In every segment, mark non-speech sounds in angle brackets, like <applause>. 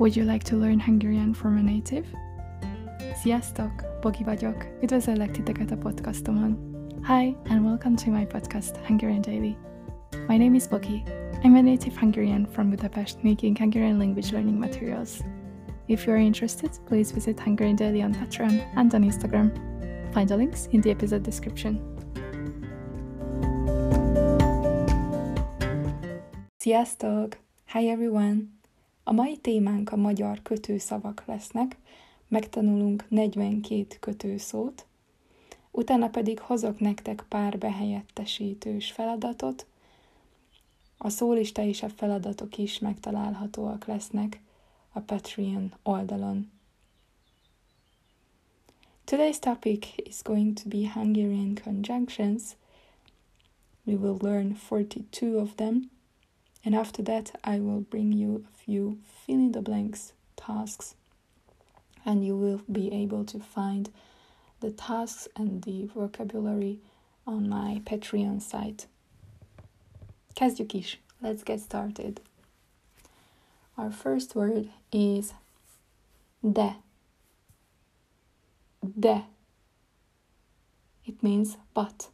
Would you like to learn Hungarian from a native? Sziasztok! Bogi vagyok. Üdvözöllek titeket a podcastomon. Hi, and welcome to my podcast, Hungarian Daily. My name is Bogi. I'm a native Hungarian from Budapest making Hungarian language learning materials. If you are interested, please visit Hungarian Daily on Patreon and on Instagram. Find the links in the episode description. Sziasztok! Hi everyone! A mai témánk a magyar kötőszavak lesznek, megtanulunk 42 kötőszót, utána pedig hozok nektek pár behelyettesítős feladatot, a szólista és a feladatok is megtalálhatóak lesznek a Patreon oldalon. Today's topic is going to be Hungarian conjunctions. We will learn 42 of them, and after that, I will bring you a few fill in the blanks tasks, and you will be able to find the tasks and the vocabulary on my Patreon site. Is. Let's get started. Our first word is de. De. It means but.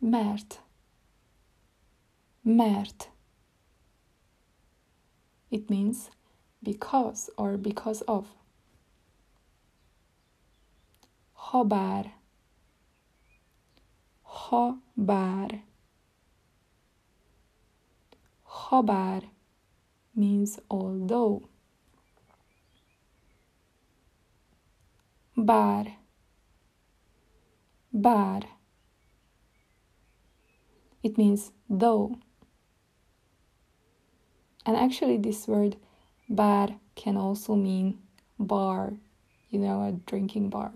Mert. Mert. It means because or because of. Habár. Habár. Habár means although. Bár. Bár. It means though. And actually, this word bar can also mean bar, you know, a drinking bar.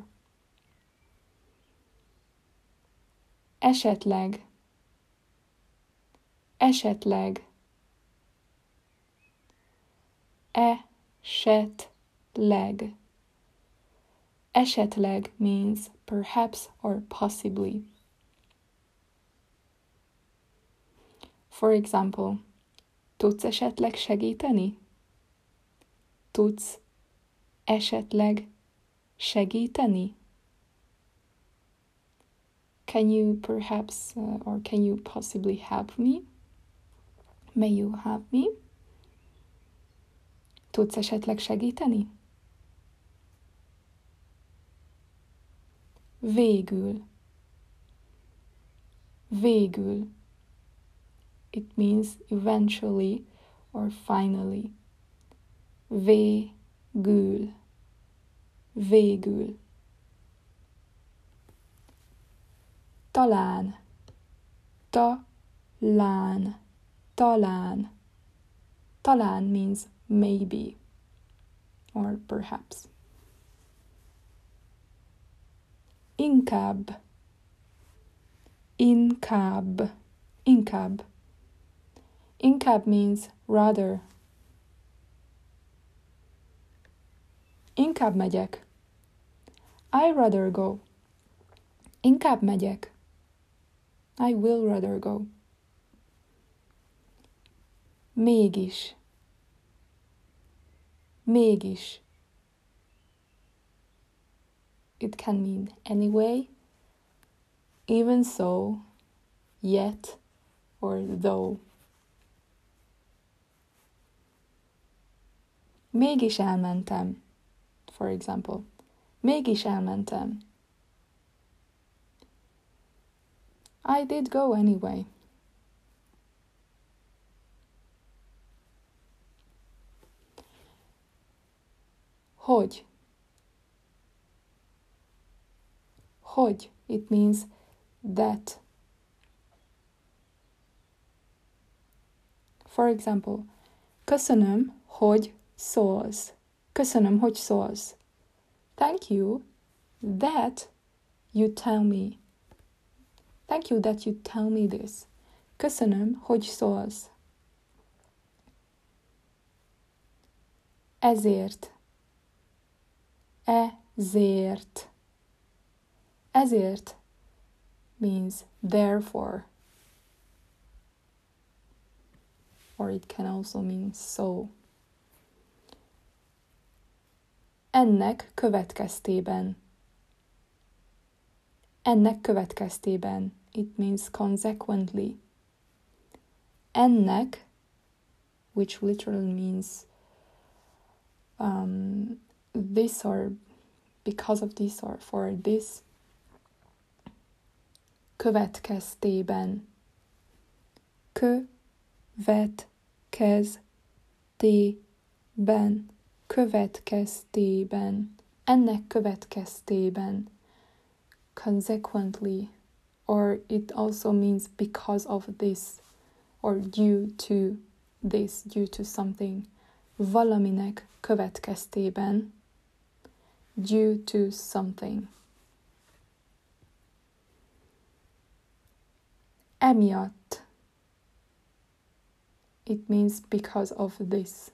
Esetleg. Esetleg. Esetleg. Esetleg means perhaps or possibly. For example, tudsz esetleg segíteni? Tudsz esetleg segíteni? Can you perhaps uh, or can you possibly help me? May you help me? Tudsz esetleg segíteni? Végül. Végül. It means eventually or finally. Végül. Végül. Talán. Talán. Talán. Talán means maybe or perhaps. Inkább. Inkább. Inkább. Inkább means rather. Inkább megyek. I rather go. Inkább megyek. I will rather go. Mégis. Mégis. It can mean anyway, even so, yet, or though. Mégis elmentem. For example, mégis elmentem. I did go anyway. Hogy. Hogy. It means that. For example, köszönöm, hogy szólsz. Köszönöm, hogy szólsz. Thank you that you tell me. Thank you that you tell me this. Köszönöm, hogy szólsz. Ezért. Ezért. Ezért means therefore. or it can also mean so. Ennek következtében. Ennek következtében. It means consequently. Ennek, which literally means um, this or because of this or for this. Következtében. Következtében. Következtében. Ennek következtében. Consequently. Or it also means because of this. Or due to this. Due to something. Valaminek következtében. Due to something. Emiatt. It means because of this.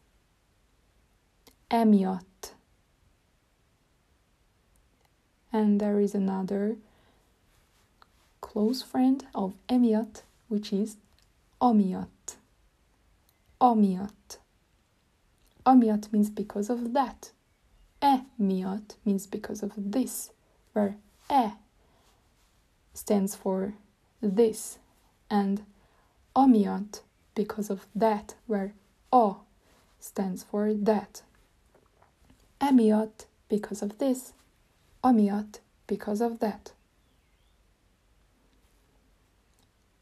Emiatt. And there is another close friend of emiatt, which is amiatt. Amiatt. Amiatt means because of that. Emiatt means because of this, where e stands for this and amiatt because of that, where o stands for that. Emiatt because of this, amiatt because of that.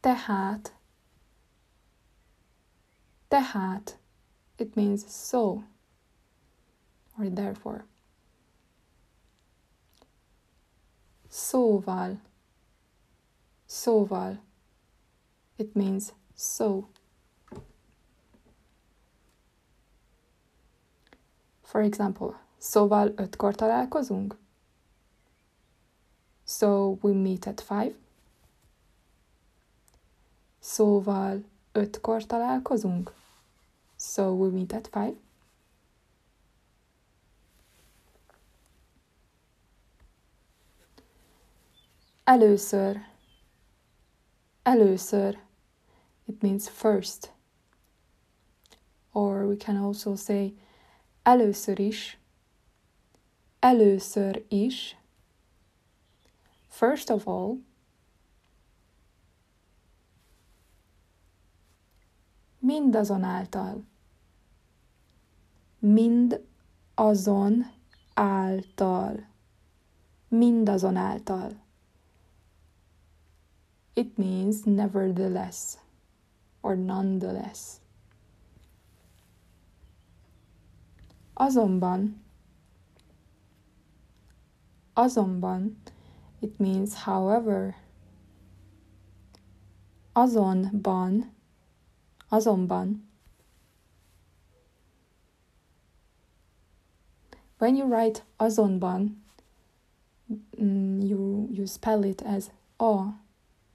Tehát, tehát, it means so or therefore. Szóval, szóval, it means so. For example, szóval ötkor találkozunk? So we meet at five. Szóval ötkor találkozunk? So we meet at five. Először. Először. It means first. Or we can also say először is. Először is. First of all. Mindazonáltal. Mind azon által. Mindazonáltal. It means nevertheless or nonetheless. Azonban, azonban, it means however. Azonban, azonban. When you write azonban, mm, you, you spell it as o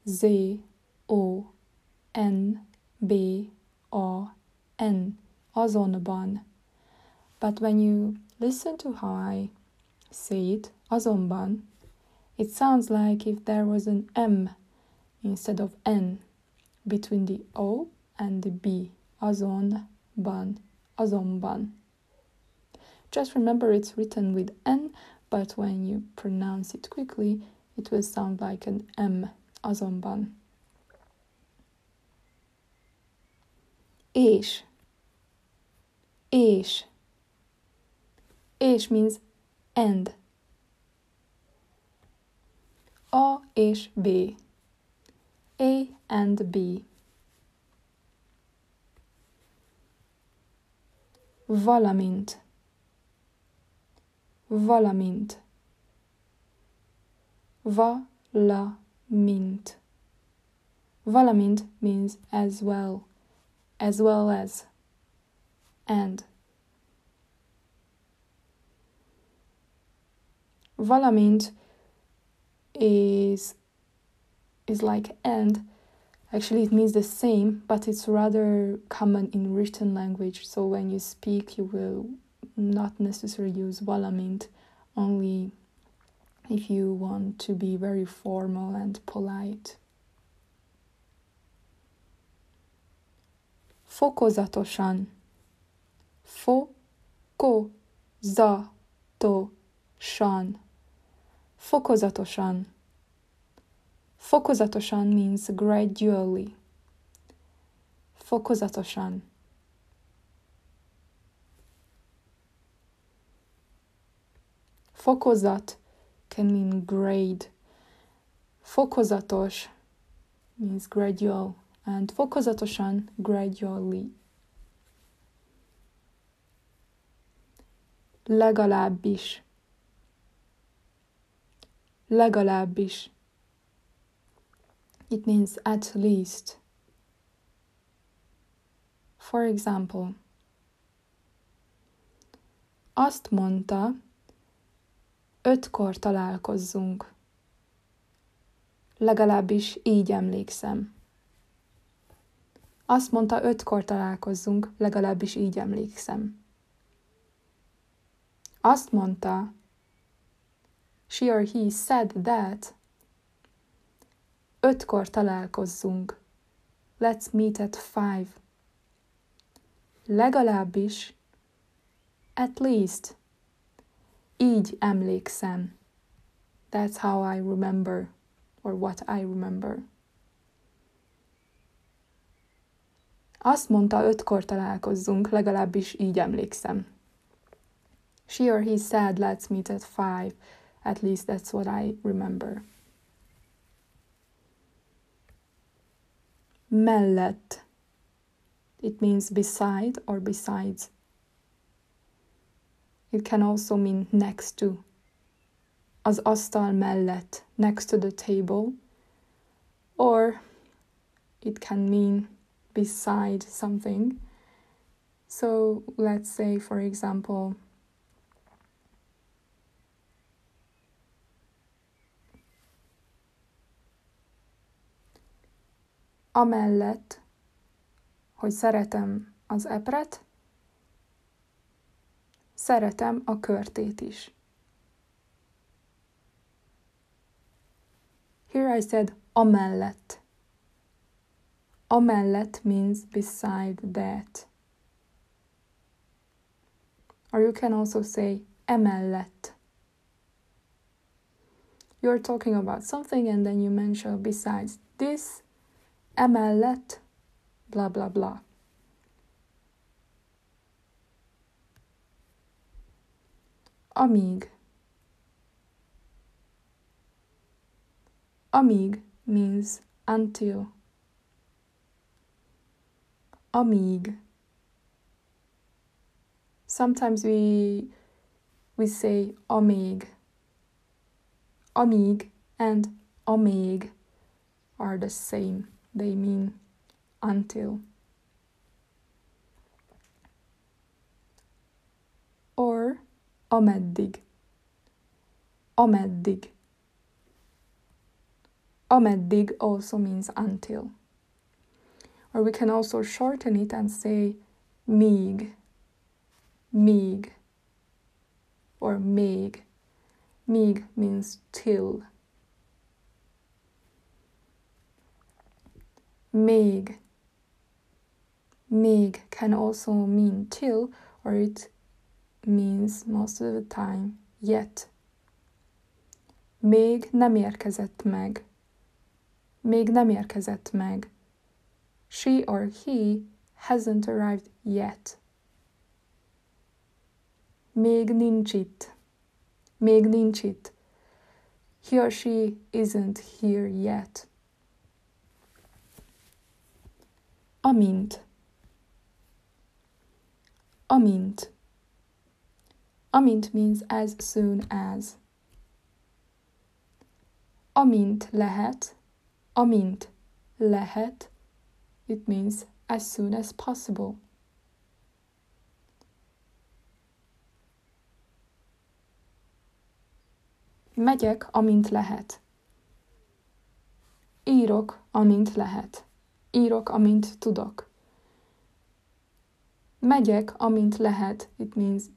Z O N B A N azonban. But when you listen to how I say it, azonban, it sounds like if there was an M instead of N between the O and the B. Azonban, azonban. Just remember it's written with N, but when you pronounce it quickly, it will sound like an M azonban. És. És. És means and. A és B. A and B. Valamint. Valamint. Va, la, mint. Valamint means as well, as well as, and. Valamint is is like and. Actually, it means the same, but it's rather common in written language. So when you speak, you will not necessarily use valamint, only if you want to be very formal and polite. fokozatosan, fokozatosan, fokozatosan. Fokozatosan means gradually. Fokozatosan. Fokozat can mean grade. Fokozatos means gradual, and fokozatosan gradually. Legalábbis. Legalábbis. It means at least. For example, azt mondta, ötkor találkozzunk. Legalábbis így emlékszem. Azt mondta, ötkor találkozzunk, legalábbis így emlékszem. Azt mondta, she or he said that, ötkor találkozzunk, let's meet at five. Legalábbis, at least, így emlékszem. That's how I remember, or what I remember. Azt mondta, ötkor találkozzunk, legalábbis így emlékszem. She or he said, let's meet at five. At least that's what I remember. Mellett. It means beside or besides. It can also mean next to. Az asztal mellett, next to the table. Or it can mean beside something. So let's say, for example, amellett, hogy szeretem az epret, szeretem a körtét is. Here I said amellett. Amellett means beside that. Or you can also say emellett. You're talking about something and then you mention besides this, emellett, blah blah blah. Amíg. Amíg means until. amíg. Sometimes we we say amíg. Amíg and amíg are the same. They mean until. Or ameddig. Ameddig. Ameddig also means until. Or we can also shorten it and say mig, mig, or mig. Mig means till. Mig. Meg can also mean till, or it means most of the time yet. Még nem érkezett meg. Még nem érkezett meg. She or he hasn't arrived yet. Még nincs itt. Még nincs itt. He or she isn't here yet. Amint. Amint. Amint means as soon as. Amint lehet. Amint lehet it means as soon as possible. Megyek, amint lehet. Írok, amint lehet. Írok, amint tudok. Megyek, amint lehet. It means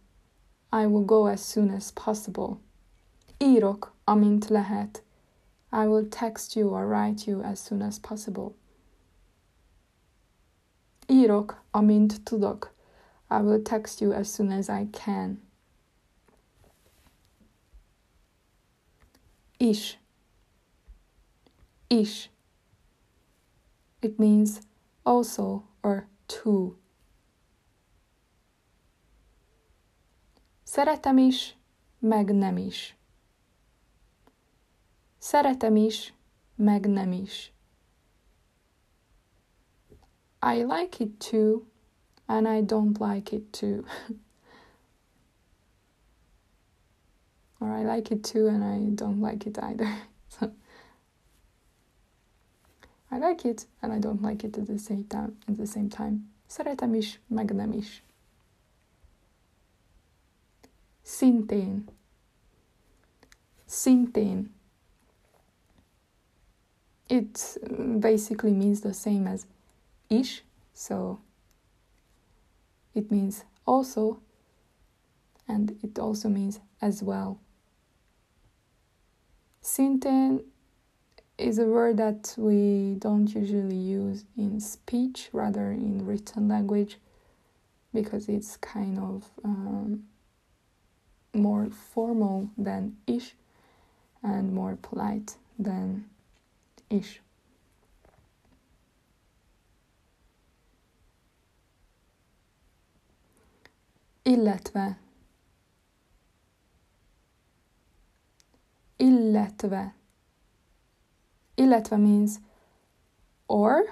I will go as soon as possible. Írok, amint lehet. I will text you or write you as soon as possible. Írok, amint tudok. I will text you as soon as I can. Is. Is. It means also or to. Szeretem is, meg nem is. Szeretem is, meg nem is. I like it too, and I don't like it too. <laughs> or I like it too, and I don't like it either. <laughs> I like it, and I don't like it at the same time. At the same time. Szeretem is, meg nem is. Szintén. Szintén. It mm, basically means the same as ish, so it means also, and it also means as well. Szintén is a word that we don't usually use in speech, rather in written language, because it's kind of um, more formal than ish and more polite than ish. Illetve. Illetve. Illetve means or,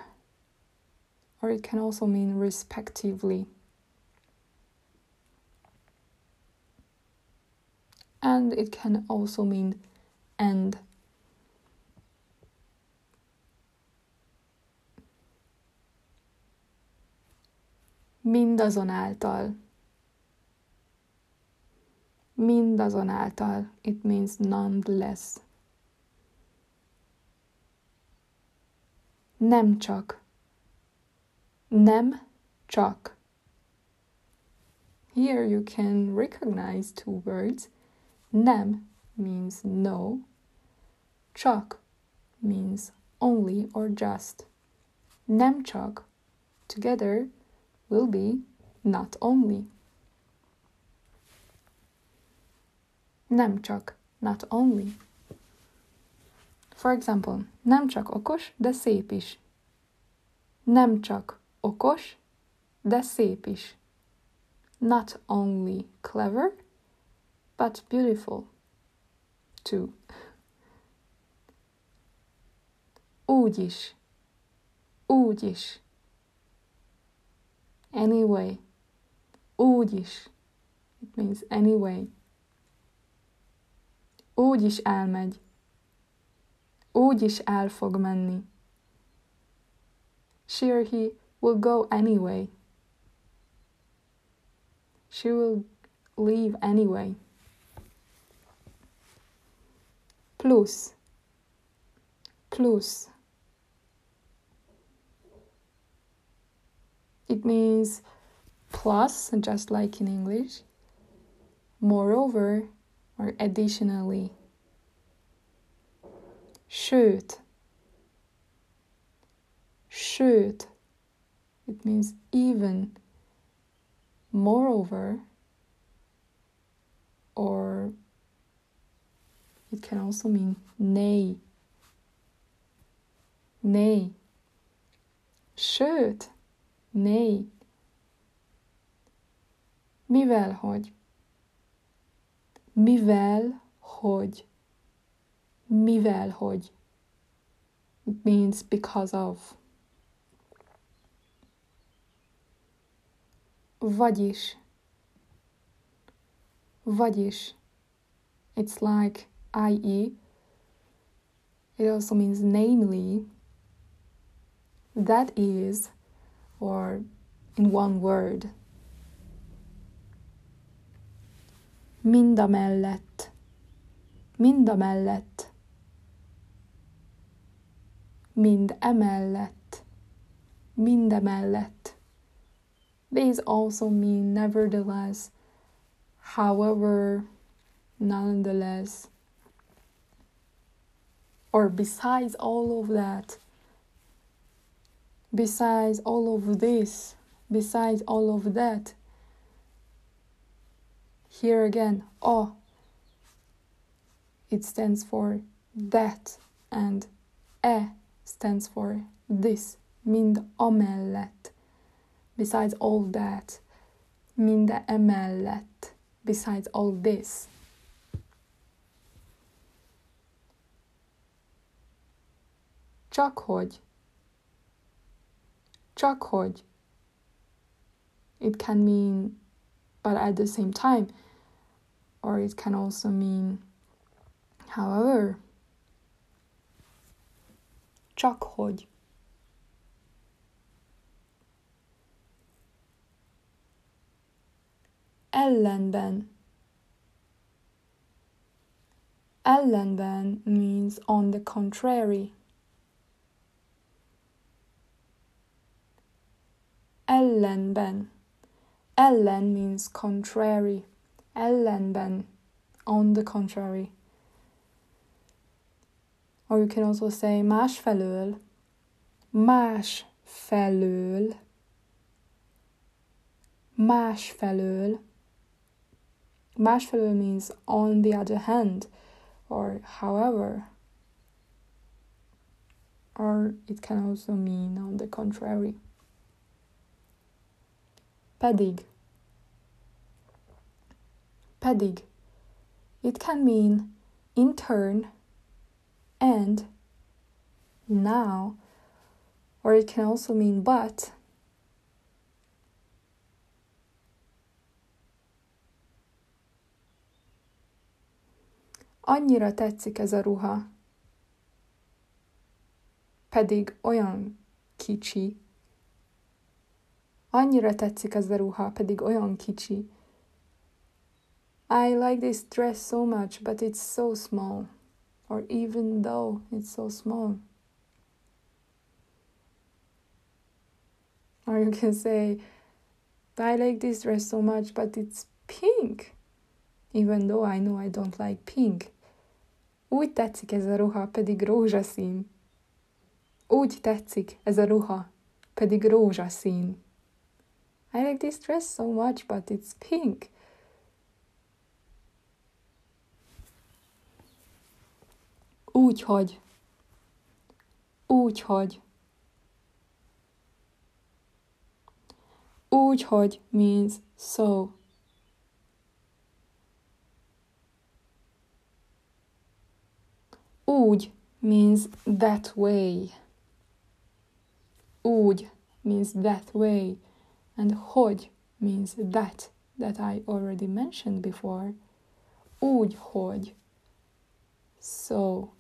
or it can also mean respectively. And it can also mean and. Mindazonáltal. Mindazonáltal. It means nonetheless. Nem csak. Nem csak. Here you can recognize two words. Nem means no. Csak means only or just. Nem csak together will be not only. Nem csak not only. For example, nem csak okos, de szép is. Nem csak okos, de szép is. Not only clever, but beautiful too. Úgy is. Úgy is. Anyway. Úgy is. It means anyway. Úgy is elmegy úgy is el fog menni. She or he will go anyway. She will leave anyway. Plus. Plus. It means plus, just like in English. Moreover, or additionally. Sőt. Sőt. It means even. Moreover. Or it can also mean nay. Nay. Sőt. Nay. Mivel hogy? Mivel hogy? Mivel hogy. Means because of. Vagyis. Vagyis. It's like i.e. It also means namely. That is, or in one word. Mindamellett. Mindamellett mind emellett, mindemellett. These also mean nevertheless, however, nonetheless, or besides all of that, besides all of this, besides all of that. Here again, oh, it stands for that, and e stands for this, mind amellett, besides all that, mind emellett, besides all this. Csak hogy. Csak hogy. It can mean, but at the same time, or it can also mean, however. Csak hogy. Ellenben. Ellenben means on the contrary. ellenben. Ellen means contrary. Ellenben, on the contrary. Or you can also say másfelől. Másfelől. Másfelől. Másfelől means on the other hand or however. Or it can also mean on the contrary pedig pedig it can mean in turn and now or it can also mean but Annyira tetszik ez a ruha, pedig olyan kicsi. Annyira tetszik ez a ruha, pedig olyan kicsi. I like this dress so much, but it's so small. Or even though it's so small. Or you can say, I like this dress so much, but it's pink. Even though I know I don't like pink. Úgy tetszik ez a ruha, pedig rózsaszín. Úgy tetszik ez a ruha, pedig rózsaszín. I like this dress so much, but it's pink. Úgyhogy. Úgyhogy. Úgyhogy means so. Úgy means that way. Úgy means that way and hogy means that that I already mentioned before. Úgy, hogy. So.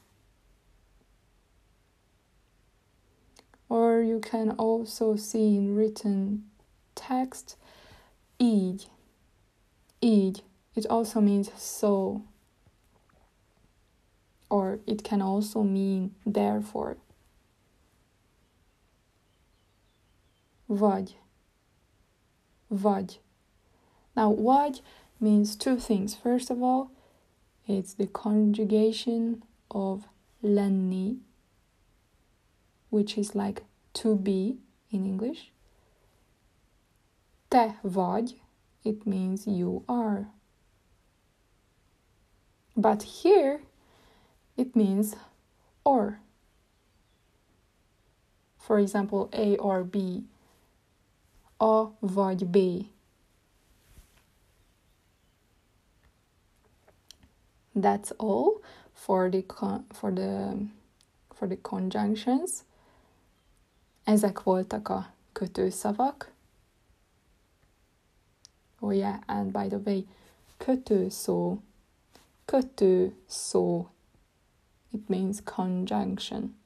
Or you can also see in written text így. Így. It also means so. Or it can also mean therefore. Vagy vagy. Now, vagy means two things. First of all, it's the conjugation of lenni, which is like to be in English. Te vagy, it means you are. But here, it means or. For example, A or B a vagy B. That's all for the for the for the conjunctions. Ezek voltak a kötőszavak. Oh yeah, and by the way, kötőszó, kötőszó, it means conjunction.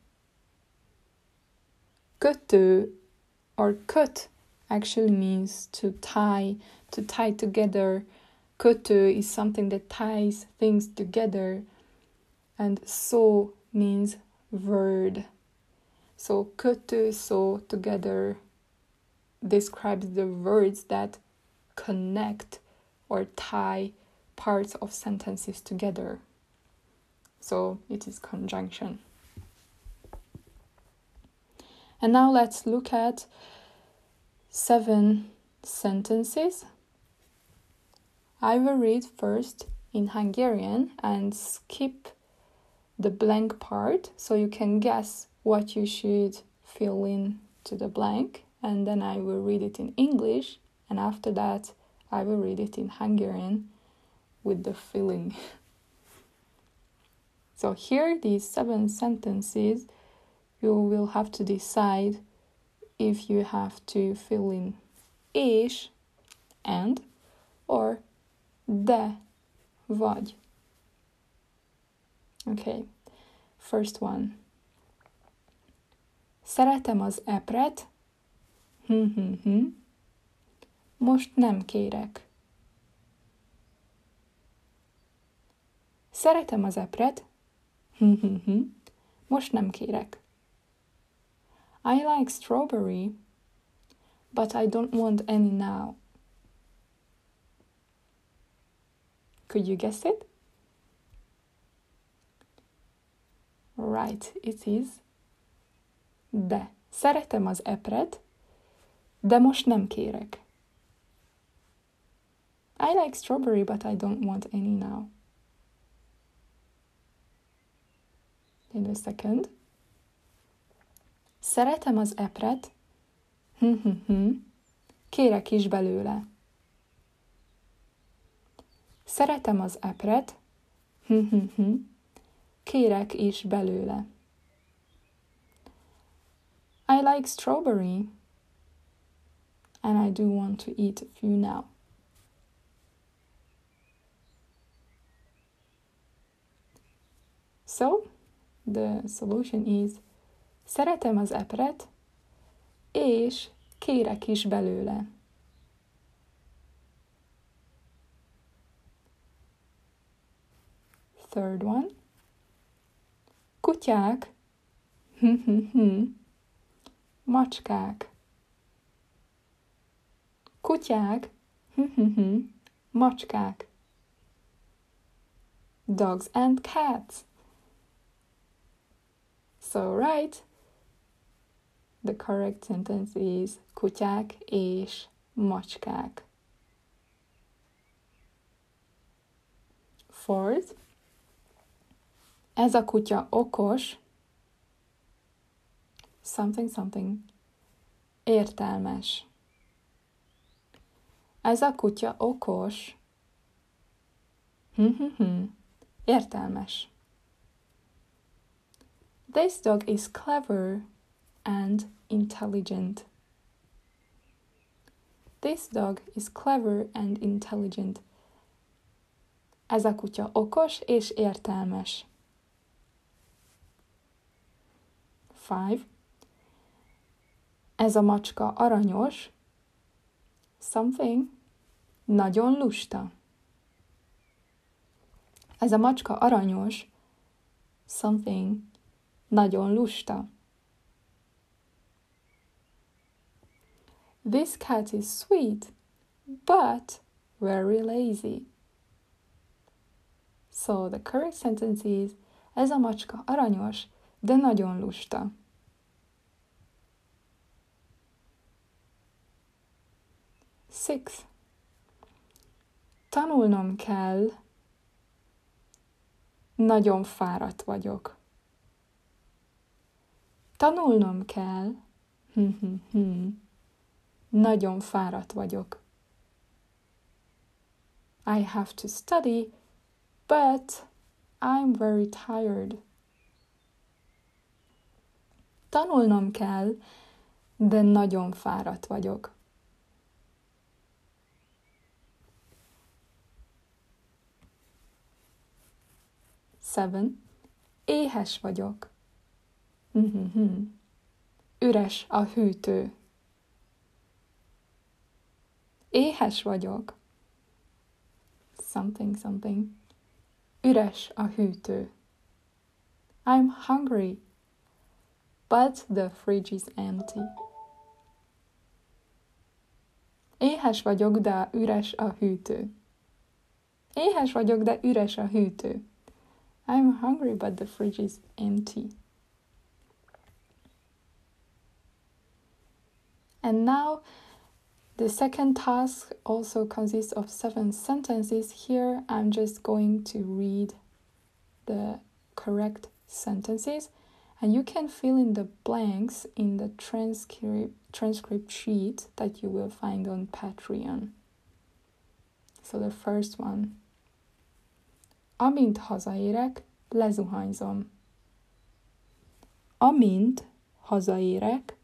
Kötő or köt actually means to tie, to tie together. Kötő is something that ties things together, and so means word. So kötő, so together describes the words that connect or tie parts of sentences together. So it is conjunction. And now let's look at seven sentences. I will read first in Hungarian and skip the blank part so you can guess what you should fill in to the blank and then I will read it in English and after that I will read it in Hungarian with the filling. <laughs> so here these seven sentences you will have to decide if you have to fill in és and or de vagy. Okay, first one. Szeretem az epret. Hm, hm, hm. Most nem kérek. Szeretem az epret. Hm, hm, hm. Most nem kérek. I like strawberry, but I don't want any now. Could you guess it? Right, it is. De. Szeretem az epret, de most nem kérek. I like strawberry, but I don't want any now. In a second. Szeretem az epret. Hm, hm, hm. Kérek is belőle. Szeretem az epret. Kérek is belőle. I like strawberry. And I do want to eat a few now. So, the solution is Szeretem az epret, és kérek is belőle. Third one. Kutyák. <laughs> Hm, hm, hm. Macskák. Kutyák. <laughs> Macskák. Dogs and cats. So, right. The correct sentence is kutyák és macskák. Fourth. Ez a kutya okos. Something, something. Értelmes. Ez a kutya okos. Hm, hm, hm. Értelmes. This dog is clever and intelligent. This dog is clever and intelligent. Ez a kutya okos és értelmes. 5. Ez a macska aranyos. Something. Nagyon lusta. Ez a macska aranyos. Something. Nagyon lusta. This cat is sweet, but very lazy. So the correct sentence is Ez a macska aranyos, de nagyon lusta. Six. Tanulnom kell. Nagyon fáradt vagyok. Tanulnom kell. <laughs> Nagyon fáradt vagyok. I have to study, but I'm very tired. Tanulnom kell, de nagyon fáradt vagyok. Seven. Éhes vagyok. Üres a hűtő. Éhes vagyok. Something, something. Üres a hűtő. I'm hungry, but the fridge is empty. Éhes vagyok, de üres a hűtő. Éhes vagyok, de üres a hűtő. I'm hungry, but the fridge is empty. And now the second task also consists of seven sentences. Here I'm just going to read the correct sentences and you can fill in the blanks in the transcript transcript sheet that you will find on Patreon. So the first one. Amint hazaérek, lezuhanyzom. Amint hazaérek,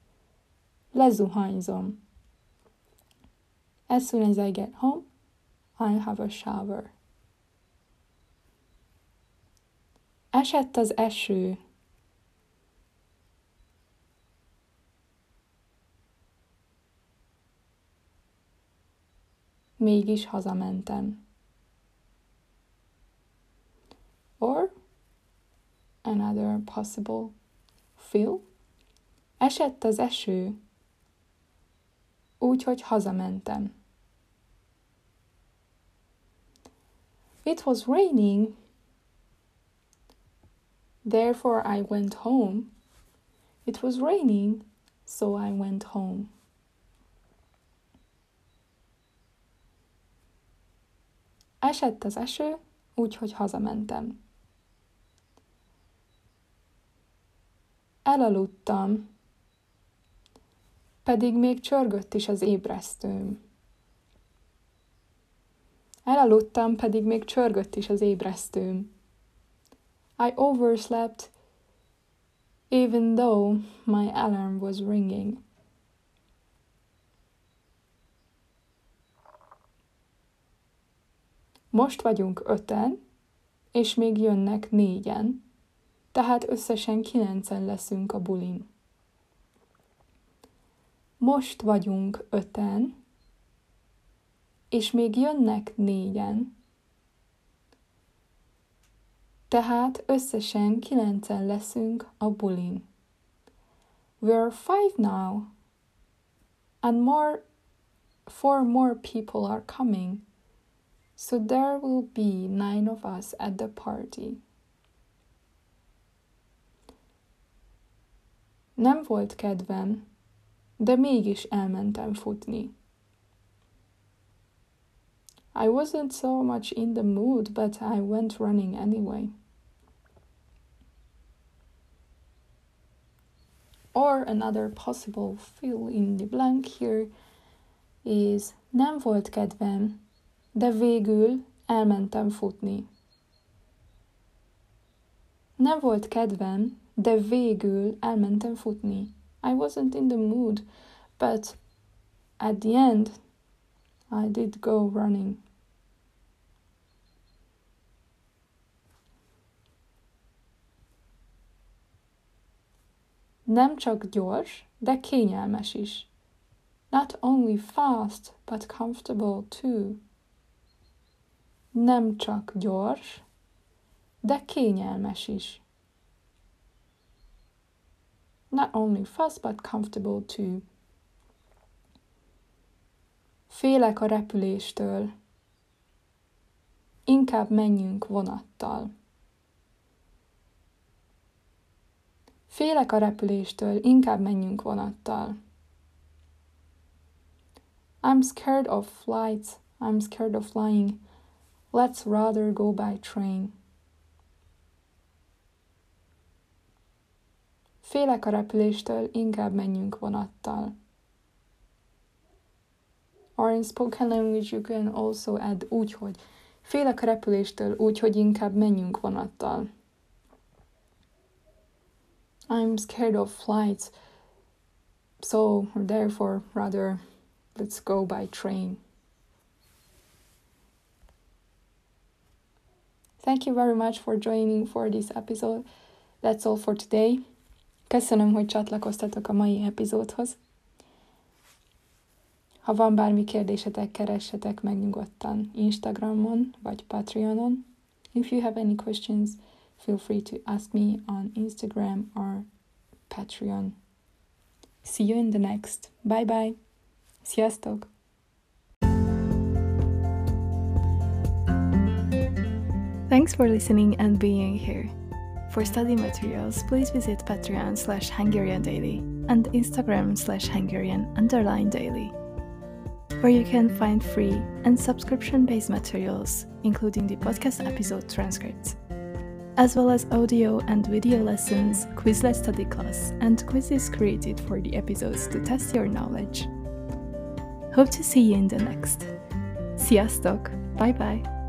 lezuhanyzom. As soon as I get home, I have a shower. Esett az eső. Mégis hazamentem. Or another possible fill. Esett az eső, úgyhogy hazamentem. It was raining, therefore I went home. It was raining, so I went home. Esett az eső, úgyhogy hazamentem. Elaludtam, pedig még csörgött is az ébresztőm. Elaludtam, pedig még csörgött is az ébresztőm. I overslept, even though my alarm was ringing. Most vagyunk öten, és még jönnek négyen, tehát összesen kilencen leszünk a bulin. Most vagyunk öten, és még jönnek négyen, tehát összesen kilencen leszünk a bulin. We're five now, and more, four more people are coming, so there will be nine of us at the party. Nem volt kedvem, de mégis elmentem futni. I wasn't so much in the mood, but I went running anyway. Or another possible fill in the blank here is nem volt kedvem, de végül elmentem futni. Nem volt kedvem, de végül elmentem futni. I wasn't in the mood, but at the end I did go running. Nem csak gyors, de kényelmes is. Not only fast, but comfortable too. Nem csak gyors, de kényelmes is. Not only fast, but comfortable too. Félek a repüléstől. Inkább menjünk vonattal. Félek a repüléstől, inkább menjünk vonattal. I'm scared of flights. I'm scared of flying. Let's rather go by train. Félek a repüléstől, inkább menjünk vonattal. Or in spoken language you can also add úgy, hogy félek a repüléstől, úgy, hogy inkább menjünk vonattal. I'm scared of flights, so therefore rather let's go by train. Thank you very much for joining for this episode. That's all for today. Köszönöm, hogy csatlakoztatok a mai epizódhoz. Ha van bármi kérdésetek, keressetek meg nyugodtan Instagramon vagy Patreonon. If you have any questions, feel free to ask me on Instagram or Patreon. See you in the next. Bye bye. Sziasztok! Thanks for listening and being here. For study materials, please visit Patreon slash Hungarian Daily and Instagram slash Hungarian underline daily, where you can find free and subscription based materials, including the podcast episode transcripts, as well as audio and video lessons, Quizlet study class, and quizzes created for the episodes to test your knowledge. Hope to see you in the next. Sziasztok! Bye bye!